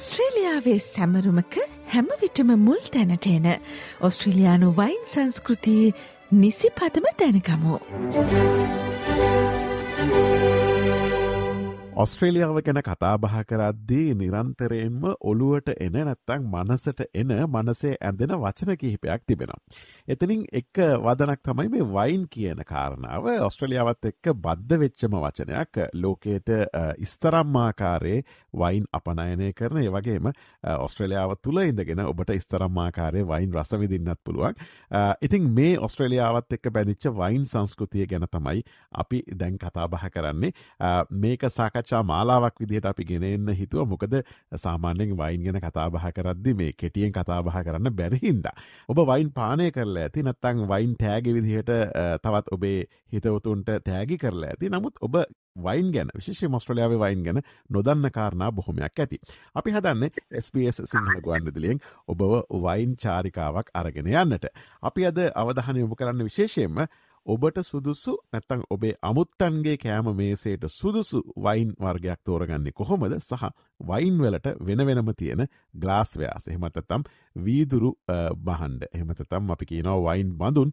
ඔස්ට්‍රේලියාවේ සැමරුමක හැමවිටම මුල් තැනට එන ඔස්ට්‍රේලයානු වයින් සංස්කෘතියේ නිසි පදම දැනගමු. ඔස්ට්‍රේලියාව ගැන කතාබහ කරද්දී නිරන්තරයෙන්ම ඔළුවට එන නැත්තං මනසට එන මනසේ ඇඳෙන වචන කිහිපයක් තිබෙනවා. එතනින් එක් වදනක් තමයි මේ වයින් කියන කාරණාව ඔස්ට්‍රලියාවත් එක්ක බද්ධ වෙච්චම වචනයක් ලෝකයට ඉස්තරම්මාකාරයේ වයින් අපනයනය කරන ඒවගේම ඔස්ට්‍රලියාව තුළ ඉඳගෙන ඔබට ඉස්තරම්මාකාරය වයින් රසවිදින්නත් පුළුවන්. ඉතින් මේ ඔස්ට්‍රලියාවත් එක්ක බැදිච්ච වයින් සංස්කෘතිය ගැන තමයි අපි දැන් කතාබහ කරන්නේ මේක සාකච්ඡ සාකච්ඡා මාලාවක් විදිහට අපි ගෙනෙන්න හිතුව මොකද සාමාන්‍යෙන් වයින් ගැන කතාබහ කරද්දි මේ කෙටියෙන් කතාබහ කරන්න බැරිහින්ද. ඔබ වයින් පානය කරලා ඇති නත්තං වයින් තෑග විදිහට තවත් ඔබේ හිතවතුන්ට තෑගි කරලා ඇති නමුත් ඔබ වයින් ගැන විශේෂ මොස්ට්‍රලයාාව වයින් ගැන නොදන්න කාරණා බොහොමයක් ඇති. අපි හදන්න SBS සිංහල ගුවන්ඩදිලියෙන් ඔබව වයින් චාරිකාවක් අරගෙන යන්නට. අපි අද අවධහන යොමු කරන්න විශේෂයෙන්ම ඔබට සුදුසු නැත්තං ඔබේ අමුත්තන්ගේ කෑම මේසේට සුදුසු වයින් වර්ගයක් තෝරගන්නේ කොහොමද? සහ වයින්වලට වෙන වෙනම තියෙන ග්ලාස්වයාස එහෙමතතම් වීදුරු බහන්ඩ එහමතතම් අපි කියනව වයින් බඳුන්.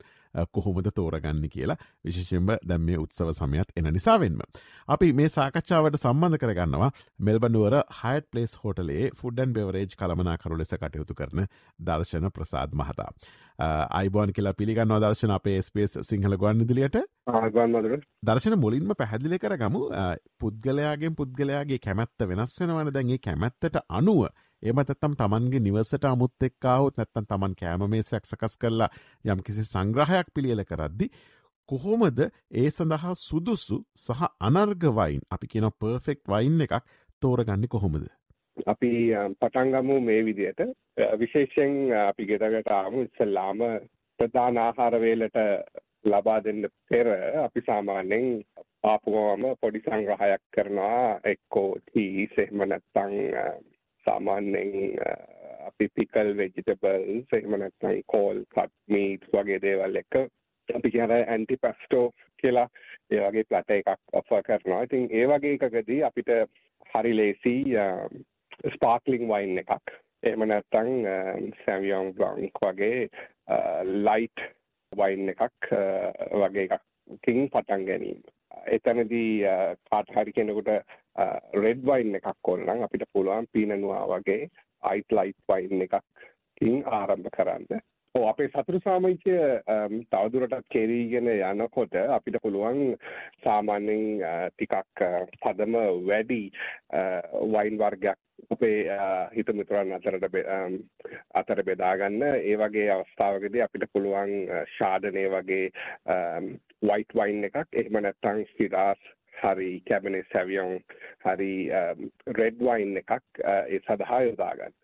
කොහොමද තෝරගන්න කියලා. විශෂෙන්බ දැම් මේ උත්සව සමයත් එන නිසාවෙන්ම. අපි මේ සාකච්ඡාවට සම්බන්ධ කරගන්නවා මෙල්බනුවර හයිට පලේස් හෝටලේ ෆුඩන් බෙවරේජ් කළමනා කරු ලෙස කටයුතු කරන දර්ශන ප්‍රසාද් මහතා. අයිබෝන් කියලා පිළිගන්න දර්ශන අපේ ස්පේස් සිංහල ගොන්න දිලියට දර්ශන මුලින්ම පැහැදිලි කර ගමු පුද්ගලයාගෙන් පුද්ගලයාගේ කැමැත්ත වෙනස්සෙනවන දැන්ගේ කැමැත්තට අනුව එමතත්තම් තමන්ගේ නිවසට අමුත් එක්කාහුත් නැත්තන් තමන් කෑමමේසයක් සකස් කරලා යම් කිසි සංග්‍රහයක් පිළියල කරද්දි කොහොමද ඒ සඳහා සුදුසු සහ අනර්ගවයින් අපි කියන පර්ෆෙක්් වයින් එකක් තෝරගන්න කොහොමද? අපි පටන්ගමු මේ විදියට. විශේෂයෙන් අපි ගෙදකට ආමු ඉස්සල්ලාම ප්‍රධාන ආහාරවේලට ලබා දෙන්න පෙර අපි සාමාන්‍යයෙන් ආපුගම පොඩි සංග්‍රහයක් කරනවා. එක්කෝ චීස් එහෙම නැත්නම් සාමාන්‍යයෙන් අපි පිකල් වෙජිටබල්ස් එහෙම නැත්නම් කෝල් කට් මීට්ස් වගේ දේවල් එක අපි කියන ඇන්ටි පැස්ටෝ කියලා ඒ වගේ ප්ලට එකක් ඔෆර් කරනවා. ඉතින් ඒ වගේ එකකදී අපිට හරි ලේසි ස්පාර්ක්ලින් වයින් එකක් එහෙම නැත්නම් සැවියොන් බ්ලොන්ක් වගේ ලයිට් වයින් එකක් වගේ එකකින් පටන් ගැනීම. එතනදී කාට හරි කෙනෙකුට රෙඩ් වයින් එකක් ඕන නම් අපිට පුළුවන් පීනනුවා වගේ අයිට් ලයිට් වයින් එකකින් ආරම්භ කරන්න. ඔව් අපේ සතුරු සාමිච්‍ය තවදුරටත් කෙරීගෙන යනකොට අපිට පුළුවන් සාමාන්‍යයෙන් ටිකක් පදම වැඩි වයින් වර්ගයක් අපේ හිත මිතුරන් අතරට අතර බෙදාගන්න ඒ වගේ අවස්ථාවකදී අපිට පුළුවන් ෂාඩනේ වගේ වයිට් වයින් එකක් එහෙම නැත්නම් සිරාස් හරි කැබිනේ සැවියොන් හරි um, රෙඩ් වයින් එකක් uh, ඒ සඳහා යොදාගන්න.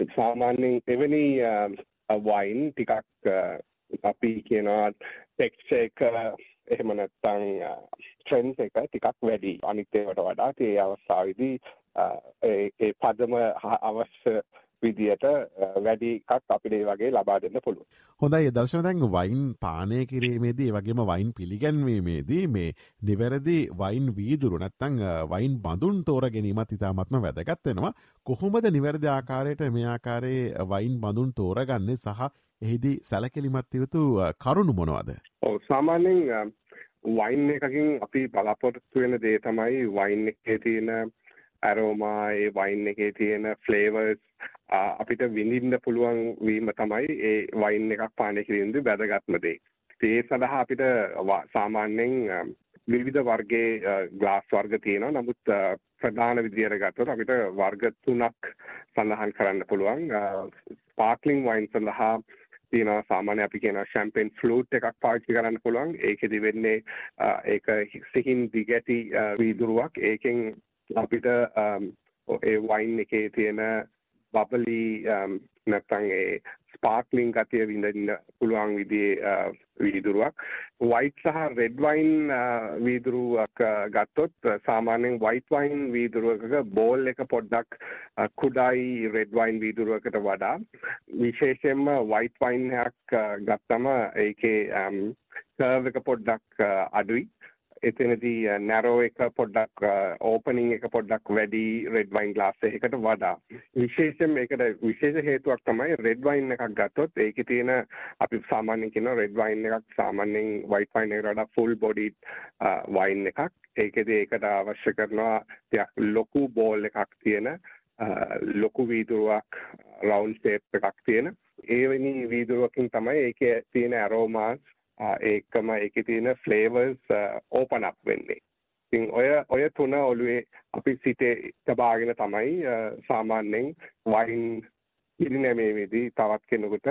සාමාන්‍යයෙන් එවැනි um, වයින් ටිකක් uh, අපි කියනවා ටෙක්ස්චර් එක එහෙම නැත්නම් uh, ට්‍රෙන්ඩ් එක ටිකක් වැඩි අනිත් ඒවාට වඩා ඒ අවස්ථාවේදී ඒ පදම අවශ්‍ය විදියට වැඩි එකක් අපිට ඒ වගේ ලබා දෙන්න පුළුවන්. හොඳයි දර්ශන දැන් වයින් පානය කිරීමේදී වගේම වයින් පිළිගැන්වීමේදී මේ නිවැරදි වයින් වීදුරු නැත්තං වයින් බඳුන් තෝර ගැනීමත් ඉතාමත්ම වැදගත් වෙනවා. කොහොමද නිවැරදි ආකාරයට මේ ආකාරයේ වයින් බඳුන් තෝරගන්නේ සහ එහිදී සැලකිලිමත් යුතු කරුණු මොනවද? ඔව් සාමාන්‍යයෙන් වයින් එකකින් අපි බලාපොරොත්තු වෙන දේ තමයි වයින් එකේ තියෙන ඇරෝමා ඒ වයින් එකේ තියෙන ෆ්ලේවර්ස් අපිට විඳින්න පුළුවන් වීම තමයි ඒ වයින් එකක් පානය කිරීමේදී වැදගත්ම දේ. ඒ සඳහා අපිට සාමාන්‍යයෙන් විවිධ වර්ගයේ ග්ලාස් වර්ග තියෙනවා. නමුත් ප්‍රධාන විදියට ගත්තොත් අපිට වර්ග තුනක් සඳහන් කරන්න පුළුවන්. ස්පාර්ක්ලින් වයින් සඳහා තියෙනවා සාමාන්‍ය අපි කියන ෂැම්පේන් ෆ්ලූට් එකක් පාවිච්චි කරන්න පුළුවන්. ඒකෙදි වෙන්නේ ඒක සිහින් දිගැටි වීදුරුවක්. ඒකෙන් අපිට ඒ වයින් එකේ තියෙන බබලි um, නැත්තං ඒ ස්පාර්ක්ලිං ගතිය විඳින්න පුළුවන් විදිහේ uh, වීදුරුවක්. වයිට් සහ රෙඩ් වයින් uh, වීදුරුවක් uh, ගත්තොත් සාමාන්‍යයෙන් වයිට් වයින් වීදුරුවකක බෝල් එක පොඩ්ඩක් කුඩායි රෙඩ් වයින් වීදුරුවකට වඩා. විශේෂයෙන්ම වයිට් වයින් එකක් ගත්තම ඒකේ um, කර්ව් එක පොඩ්ඩක් අඩුයි. එතනදී නැරෝ එක පොඩ්ඩක් ඕපනිං එක පොඩ්ඩක් වැඩි රෙඩ් වයින් ග්ලාස් එකකට වඩා. විශේෂයෙන් මේකට විශේෂ හේතුවක් තමයි රෙඩ් වයින් එකක් ගත්තොත් ඒකේ තියෙන අපි සාමාන්‍යයෙන් කියන රෙඩ් වයින් එකක් සාමාන්‍යයෙන් වයිට් වයින් එකට වඩා ෆුල් බොඩි වයින් එකක්. ඒකෙදී ඒකට අවශ්‍ය කරනවා ටිකක් ලොකු බෝල් එකක් තියෙන ලොකු වීදුරුවක් රවුන්ඩ් ෂේප් එකක් තියෙන. ඒ වෙනි වීදුරුවකින් තමයි ඒකේ තියෙන ඇරෝමාස් ඒකම ඒකේ තියෙන ෆ්ලේවර්ස් ඕපන් අප් වෙන්නේ. ඉතින් ඔය ඔය තුන ඔළුවේ අපි සිතේ තබාගෙන තමයි සාමාන්‍යයෙන් වයින් පිරිනැමීමේදී තවත් කෙනෙකුට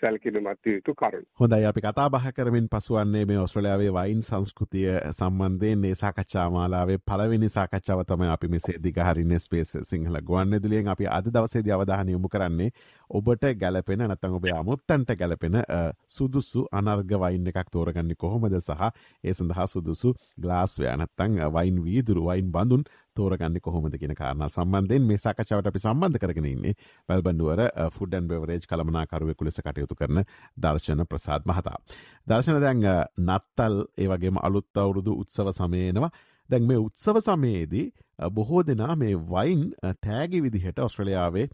සැලකිලිමත් යුතු කරුණු. හොඳයි අපි කතා බහ කරමින් පසුවන්නේ මේ ඔස්ට්‍රලයාාවේ වයින් සංස්කෘතිය සම්බන්ධයෙන් ඒ සාකච්ඡාමාලාවේ පලවෙනි සාකච්ඡාව තමයි අපි මෙසේ දිගහරින්න ස්පේස් සිංහල ගුවන් දුලියෙන් අපි අද දවසේද අවධාන යොමු කරන්නේ ඔබට ගැලපෙන නැතං ඔබේ අමුත්තන්ට ගැලපෙන සුදුසු අනර්ග වයින් එකක් තෝරගන්න කොහොමද සහ ඒ සඳහා සුදුසු ගලාස් වෑනත්තං වයින් වීදුරු වයින් බඳුන් තෝරගන්න කොහොමද කියෙන කාරණ සම්බන්ධයෙන් මේ සාකච්ඡාවට අපි සම්බන්ධ කරගෙන ඉන්නේ වැල්බන්ඩුවර ෆුඩන් බෙවරේජ් කළමනාකරුවෙකු ලෙස කටයුතු කරන දර්ශන ප්‍රසාද් මහතා. දර්ශන දැන් නත්තල් ඒවගේම අලුත් අවුරුදු උත්සව සමයනවා දැන් මේ උත්සව සමයේදී බොහෝ දෙනා මේ වයින් තෑගි විදිහට ඔස්ට්‍රලයාාවේ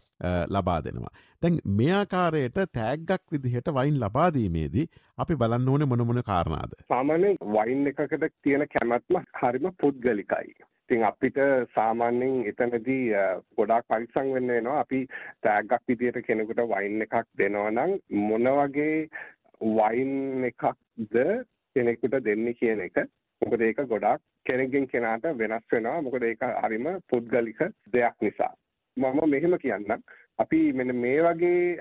ලබා දෙනවා. දැන් මෙයාකාරයට තෑග්ගක් විදිහට වයින් ලබාදීමේදී අපි බලන්න ඕන මොනමොන කාරණාද. සාමාන්‍ය වයින් එකකට තියෙන කැමැත්ම හරිම පුද්ගලිකයි. ඉතින් අපිට සාමාන්‍යයෙන් එතනදී ගොඩාක් පරිස්සම් වෙන්න වෙනවා අපි තෑග්ගක් විදියට කෙනෙකුට වයින් එකක් දෙනවා නම් මොන වගේ වයින් එකක්ද කෙනෙකුට දෙන්නේ කියන එක මොකද ඒක ගොඩාක් කෙනෙක්ගෙන් කෙනාට වෙනස් වෙනවා. මොකද ඒක හරිම පුද්ගලික දෙයක් නිසා. මම මෙහෙම කියන්නම්. අපි මෙන්න මේ වගේ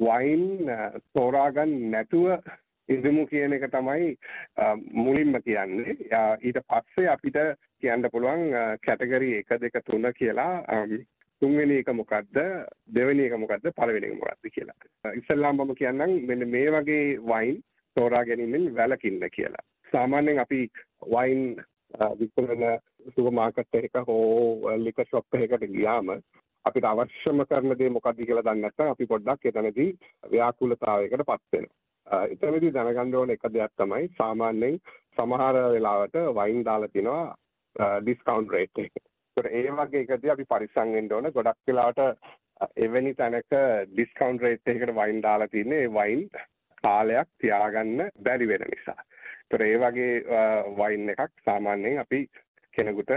වයින් තෝරාගන්න නැතුව ඉදමු කියන එක තමයි මුලින්ම කියන්නේ. ඊට පස්සේ අපිට කියන්න පුළුවන් කැටගරි එක දෙක තුන කියලා තුන්වෙනි එක මොකද්ද දෙවෙනි එක මොකද්ද පළවෙනි එක මොකද්ද කියලා. ඉස්සල්ලාම මම කියන්නම් මෙන්න මේ වගේ වයින් තෝරා ගැනීමෙන් වැළකින්න කියලා. සාමාන්‍යයෙන් අපි වයින් uh, විකුණන සුපර් මාකට් එකක හෝ uh, ලිකර් ෂොප් එකකට ගියාම අපිට අවශ්‍යම කරන දේ මොකක්ද කියලා දන්නේ නැත්නම් අපි පොඩ්ඩක් එතනදී ව්‍යාකූලතාවයකට පත් වෙනවා. Uh, එතනදී දැනගන්න ඕන එක දෙයක් තමයි සාමාන්‍යයෙන් සමහර වෙලාවට වයින් දාලා තිනවා ඩිස්කවුන්ට් රේට් එක. ඒ වගේ එකදී අපි පරිස්සම් වෙන්න ඕන ගොඩක් වෙලාවට එවැනි තැනක ඩිස්කවුන්ට් රේට් එකකට වයින් දාලා තින්නේ වයින් කාලයක් තියාගන්න බැරි වෙන නිසා. ඒතර ඒ වගේ වයින් එකක් සාමාන්‍යයෙන් අපි කෙනෙකුට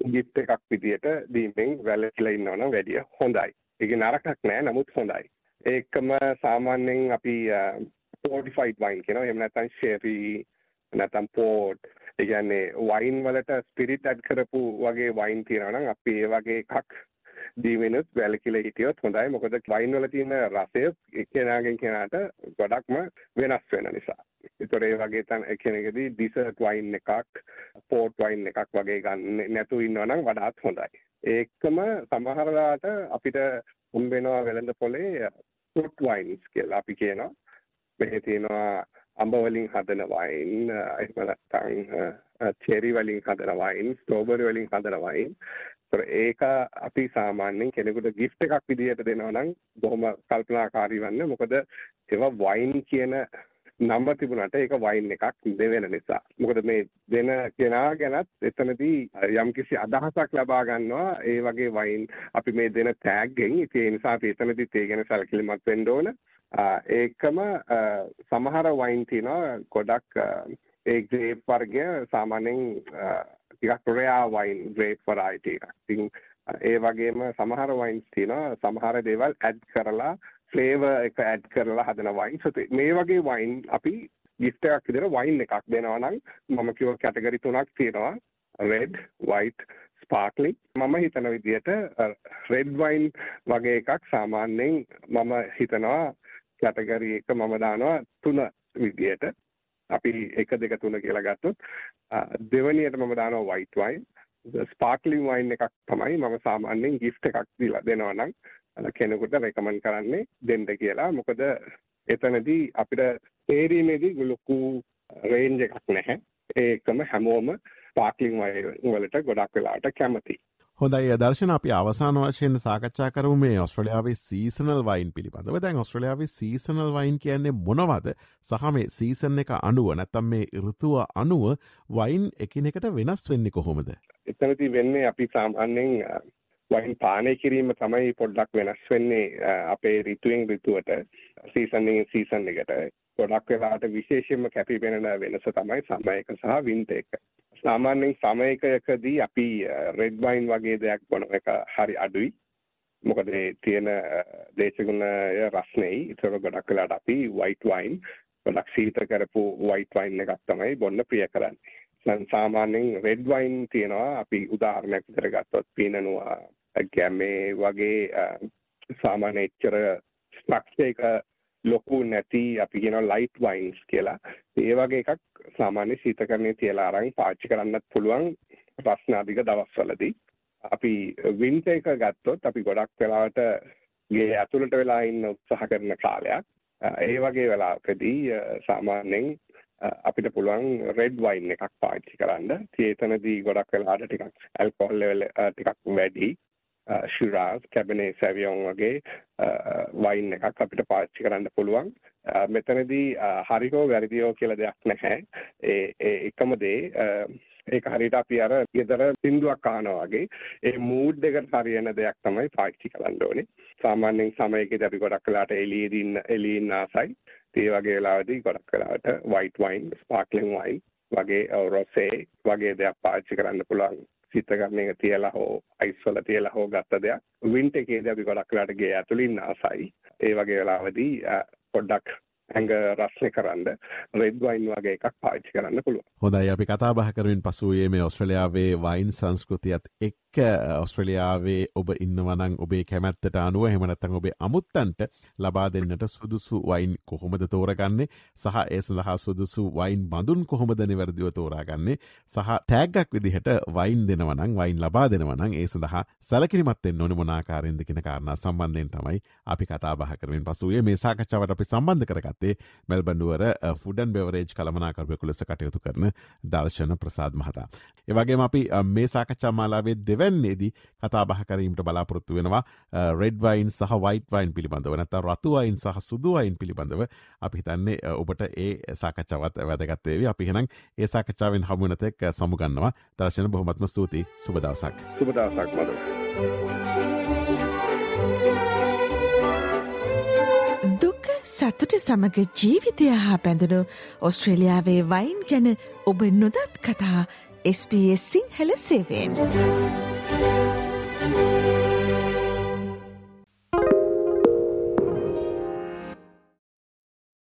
ගිෆ්ට් එකක් විදියට දීමෙන් වැළකීලා ඉන්නවනම් වැඩිය හොඳයි. ඒක නරකක් නෑ නමුත් හොඳයි. ඒකම සාමාන්‍යයෙන් අපි ෆෝටිෆයිඩ් වයින් කියනවා. එහෙම නැත්නම් ෂෙරි නැත්නම් පෝට් ඒ කියන්නේ වයින් වලට ස්පිරිට් ඇඩ් කරපු වගේ වයින් තියෙනවා නම් අපි ඒ වගේ එකක් දීමෙනුත් වැළකීලා හිටියොත් හොඳයි. මොකද වයින් වල තියෙන රසය කෙනාගෙන් කෙනාට ගොඩක්ම වෙනස් වෙන නිසා. ඒතොර ඒ වගේ තැන් කෙනෙකුදී ඩිසර්ට් වයින් එකක් පෝට් වයින් එකක් වගේ ගන්න නැතුව ඉන්නවා නම් වඩාත් හොඳයි. ඒකම සමහර වෙලාවට අපිට හම්බ වෙනවා වෙළඳ පොලේ ෆෘට් වයින්ස් කියලා අපි කියනවා. මෙහි තියෙනවා අඹ වලින් හදන වයින් එහෙම නැත්නම් චෙරි වලින් හදන වයින් ස්ට්‍රෝබෙරි වලින් හදන වයින් ඒක අපි සාමාන්‍යයෙන් කෙනෙකුට ගිෆ්ට් එකක් විදිහට දෙනවා නම් බොහොම කල්පනාකාරී වන්න මොකද ඒවා වයින් කියන නම්බර් තිබුණාට ඒක වයින් එකක් දෙවෙන නිසා. මොකද මේ දෙන කෙනා ගැනත් එතනදී යම්කිසි අදහසක් ලබා ගන්නවා ඒ වගේ වයින් අපි මේ දෙන ටැග්ගෙන් ඒ නිසා අපි එතනදිත් ඒ ගැන සැලකිලිමත් වෙන්න ඕන. ඒකම සමහර වයින් තියෙනවා ගොඩක් ඒ ග්‍රේප් වර්ගය සාමාන්‍යයෙන් ටිකක් රෙයා වයින් ග්‍රේප් වරයිටි එකක්. ඉතින් ඒ වගේම සමහර වයින්ස් තියෙනවා සමහර දේවල් ඇඩ් කරලා ෆ්ලේවර් එක ඇඩ් කරලා හදන වයින්. සෝ මේ වගේ වයින් අපි ගිෆ්ට් එකක් විදිහට වයින් එකක් දෙනවා නම් මම කිව්ව කැටගරි තුනක් තියෙනවා. red, white, sparkling. මම හිතන විදිහට red wine වගේ එකක් සාමාන්‍යයෙන් මම හිතනවා කැටගරි එක මම දානවා තුන විදිහට. අපි එක දෙක තුන කියලා ගත්තොත් දෙවැනියට මම දානවා white wine. ස්පාර්ක්ලින් වයින් එකක් තමයි මම සාමාන්‍යයෙන් ගිෆ්ට් එකක් දීලා දෙනවා නම් කෙනෙකුට රෙකමන්ඩ් කරන්නේ දෙන්න කියලා. මොකද එතනදී අපිට තේරීමේදී ලොකු රේන්ජ් එකක් නැහැ. ඒකම හැමෝම ස්පාර්ක්ලින් වයින් වලට ගොඩක් වෙලාවට කැමතියි. හොඳයි. දර්ශන අපි අවසාන වශයෙන් සාකච්ඡා කරු මේ ඔස්ට්‍රලියාවේ සීසනල් වයින් පිළිබඳව. දැන් ඔස්ට්‍රලියාවේ සීසනල් වයින් කියන්නේ මොනවද? සහ මේ සීසන් එක අනුව නැත්තම් මේ ഋතුව අනුව වයින් එකිනෙකට වෙනස් වෙන්නේ කොහොමද? එතනති වෙන්නේ අපි සාමාන්‍යෙන් වයින් පානය කිරීම තමයි පොඩ්ඩක් වෙනස් වෙන්නේ අපේ රිතුවෙන් රිතුවට සීසන්ෙන් සීසන් එකට. ගොඩක් වෙලාට විශේෂයෙන්ම කැපි පෙනෙන වෙනස තමයි සමයක සහ වින්ත එක. සාමාන්‍යයෙන් සමයකයකදී අපි රෙඩ් වයින් වගේ දෙයක් බොන එක හරි අඩුයි. මොකද තියෙන දේශගුණය රස්නෙයි. ඒතර ගොඩක් වෙලාට අපි වයිට් වයින් ගොඩක් සීත කරපු වයිට් වයින් එකක් තමයි බොන්න ප්‍රිය කරන්නේ. දැන් සාමාන්‍යයෙන් රෙඩ් වයින් තියෙනවා අපි උදාහරණයක් විතර ගත්තොත් පීනනුවා ගැමේ වගේ සාමාන්‍ය එච්චර ස්ට්‍රක්චර් එක ලොකු නැති අපි කියන ලයිට් වයින්ස් කියලා. ඒ වගේ එකක් සාමාන්‍ය ශීතකරණයේ තියලා අරන් පාවිච්චි කරන්නත් පුළුවන් රස්නාධික දවස්වලදී. අපි වින්ටර් එක ගත්තොත් අපි ගොඩක් වෙලාවට ගේ ඇතුළට වෙලා ඉන්න උත්සාහ කරන කාලයක්. ඒ වගේ වෙලාවකදී සාමාන්‍යයෙන් අපිට පුළුවන් රෙඩ් වයින් එකක් පාවිච්චි කරන්න. ඒතනදී ගොඩක් වෙලාවට ටිකක් ඇල්කොහොල් ලෙවල් ටිකක් වැඩි. ශිරාස් කැබනේ සැවියෝන් වගේ වයින් එකක් අපිට පාච්චි කරන්න පුළුවන්. මෙතනදී හරිහෝ වැරදියෝ කියලා දෙයක් නැහැ. ඒ එකම දේ ඒක හරියට අපි අර ගෙදර සින්දුවක් අහනවා වගේ ඒ මූඩ් එකට හරියන දෙයක් තමයි පාවිච්චි කරන්න ඕනේ. සාමාන්‍යයෙන් සමයකදී අපි ගොඩක් වෙලාට එළියේදී ඉන්න එළියේ ඉන්න ආසයි. ඒ වගේ වෙලාවදී ගොඩක් වෙලාවට වයිට් වයින් ස්පාර්ක්ලින් වයින් වගේ රොසේ වගේ දෙයක් පාවිච්චි කරන්න පුළුවන්. චිත්‍රකරණ එක තියලා හෝ අයිස් වල තියලා හෝ ගත්ත දෙයක්. වින්ට් එකේදී අපි ගොඩක් වෙලාට ගේ ඇතුළින් ආසයි. ඒ වගේ වෙලාවදී පොඩ්ඩක් ඇඟ රස්නය කරන්න රෙඩ් වයින් වගේ එකක් පාච්චි කරන්න පුළුව හොඳයි. අපි කතා බහ කරමින් පසුයේ මේ ඔස්ට්‍රලියාවේ වයින් සංස්කෘතියත් එක් ඔස්ට්‍රලියාවේ ඔබ ඉන්නවනං ඔබේ කැමැත්තට අනුව හෙමනත්තන් ඔබේ අමුත්තන්ට ලබා දෙන්නට සුදුසු වයින් කොහොමද තෝරගන්නේ? සහ ඒ සඳහා සුදුසු වයින් බඳුන් කොහොමද නිවැරදිව තෝරාගන්නේ? සහ තෑග්ගක් විදිහට වයින් දෙනවනං වයින් ලබා දෙනවනං ඒ සඳහා සැලකිරිමත්තෙන් නොන මොනාකාරෙන්ද කෙන කාරණ සම්බන්ධයෙන් තමයි අපි කතා බහ කරමින් පසුවේ මේ සාකච්ඡාවට අපි සම්බන්ධ කරගත්තේ මෙල්බඩුවර ෆුඩන් බෙවරේජ් කළමනාකරපයකු ලෙස කටයුතු කරන දර්ශන ප්‍රසාද් මහතා. ඒවගේ අපි මේ සාකච්ඡා මාලාවේ දෙව එවැන්නේදී කතා බහ කරීමට බලාපොරොත්තු වෙනවා රෙඩ්වයින් සහ වයිට වයින් පිළිබඳව නැත රතුවයින් සහ සුදුවයින් පිළිබඳව අපි හිතන්නේ ඔබට ඒ සාකච්ඡාවත් වැදගත්තේව අපි හෙනම් ඒ සාකච්ඡාවෙන් හමුවනතෙක් සමුගන්නවා දර්ශන බොහොමත්ම ස්තුති සුබදවසක් සුබදවසක් මද. සතුට සමග ජීවිතය හා පැඳනු ඔස්ට්‍රේලියාවේ වයින් ගැන ඔබ නොදත් කතා SBS සිංහල සේවෙන්.